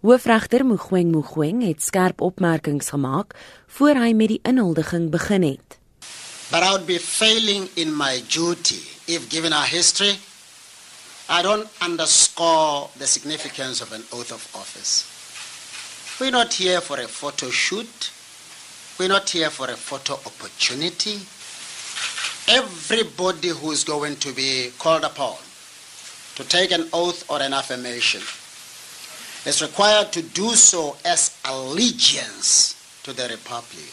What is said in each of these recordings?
Hoofregter Mogoeng Mogoeng het skerp opmerkings gemaak voor hy met die inhuldiging begin het. But I would be failing in my duty if given our history I don't underscore the significance of an oath of office. We're not here for a photo shoot. We're not here for a photo opportunity. Everybody who is going to be called upon to take an oath or an affirmation is required to do so as allegiance to the Republic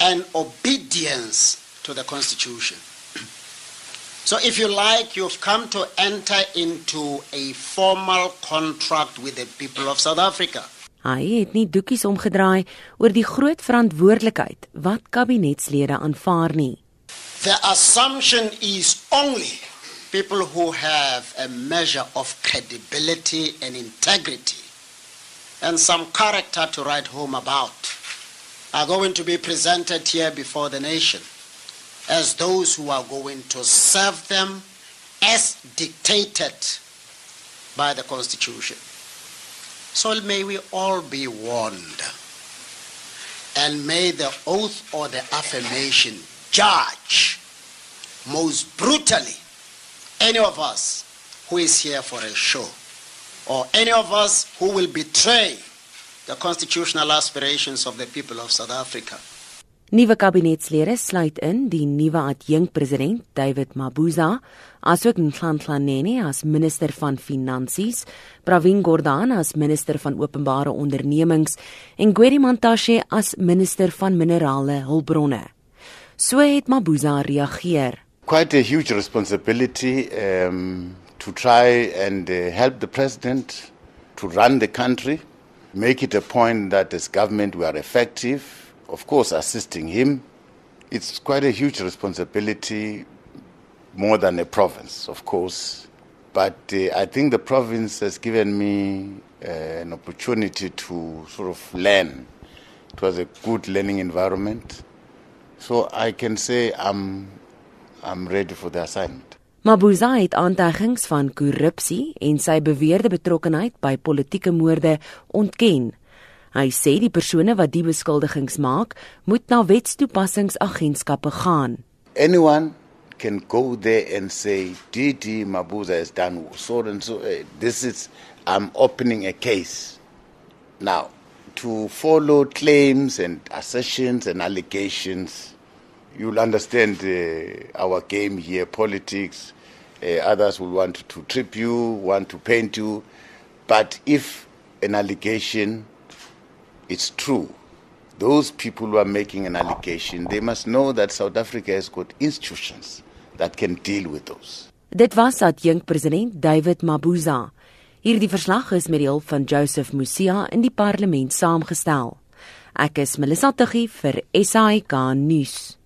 and obedience to the Constitution. So, if you like, you've come to enter into a formal contract with the people of South Africa. Hy het nie doekies omgedraai oor die groot verantwoordelikheid wat kabinetslede aanvaar nie. The assumption is only people who have a measure of credibility and integrity and some character to write home about are going to be presented here before the nation as those who are going to serve them as dictated by the Constitution. So may we all be warned. And may the oath or the affirmation judge most brutally any of us who is here for a show or any of us who will betray the constitutional aspirations of the people of South Africa. Nuwe kabinetslede sluit in die nuwe adjunkpresident David Mabuza, asook Nhlanhla Nene as minister van finansies, Pravin Gordhan as minister van openbare ondernemings en Gwedi Mantashe as minister van minerale hulpbronne. So het Mabuza reageer. Quite a huge responsibility um, to try and uh, help the president to run the country, make it a point that as government we are effective of course, assisting him. It's quite a huge responsibility, more than a province, of course. But uh, I think the province has given me uh, an opportunity to sort of learn. It was a good learning environment. So I can say I'm, I'm ready for the assignment. Mabuza het aantuigings van korrupsie en sy beweerde betrokkeheid by politieke moorde ontken. Hy sê die persone wat die beskuldigings maak, moet na wetstoepassingsagentskappe gaan. Anyone can go there and say DD Mabuza has done so and so uh, this is I'm opening a case. Now, to follow claims and assertions and allegations, you'll understand uh, our game here politics. Uh, others will want to trip you, want to paint you. But if an allegation it's true. Those people who are making an allegation, they must know that South Africa has got institutions that can deal with those. Dit was adjunk president David Mabuza. Hierdie verslag is met die hulp van Joseph Musia in die parlement saamgestel. Ek is Melissa Tuggie vir SAK nuus.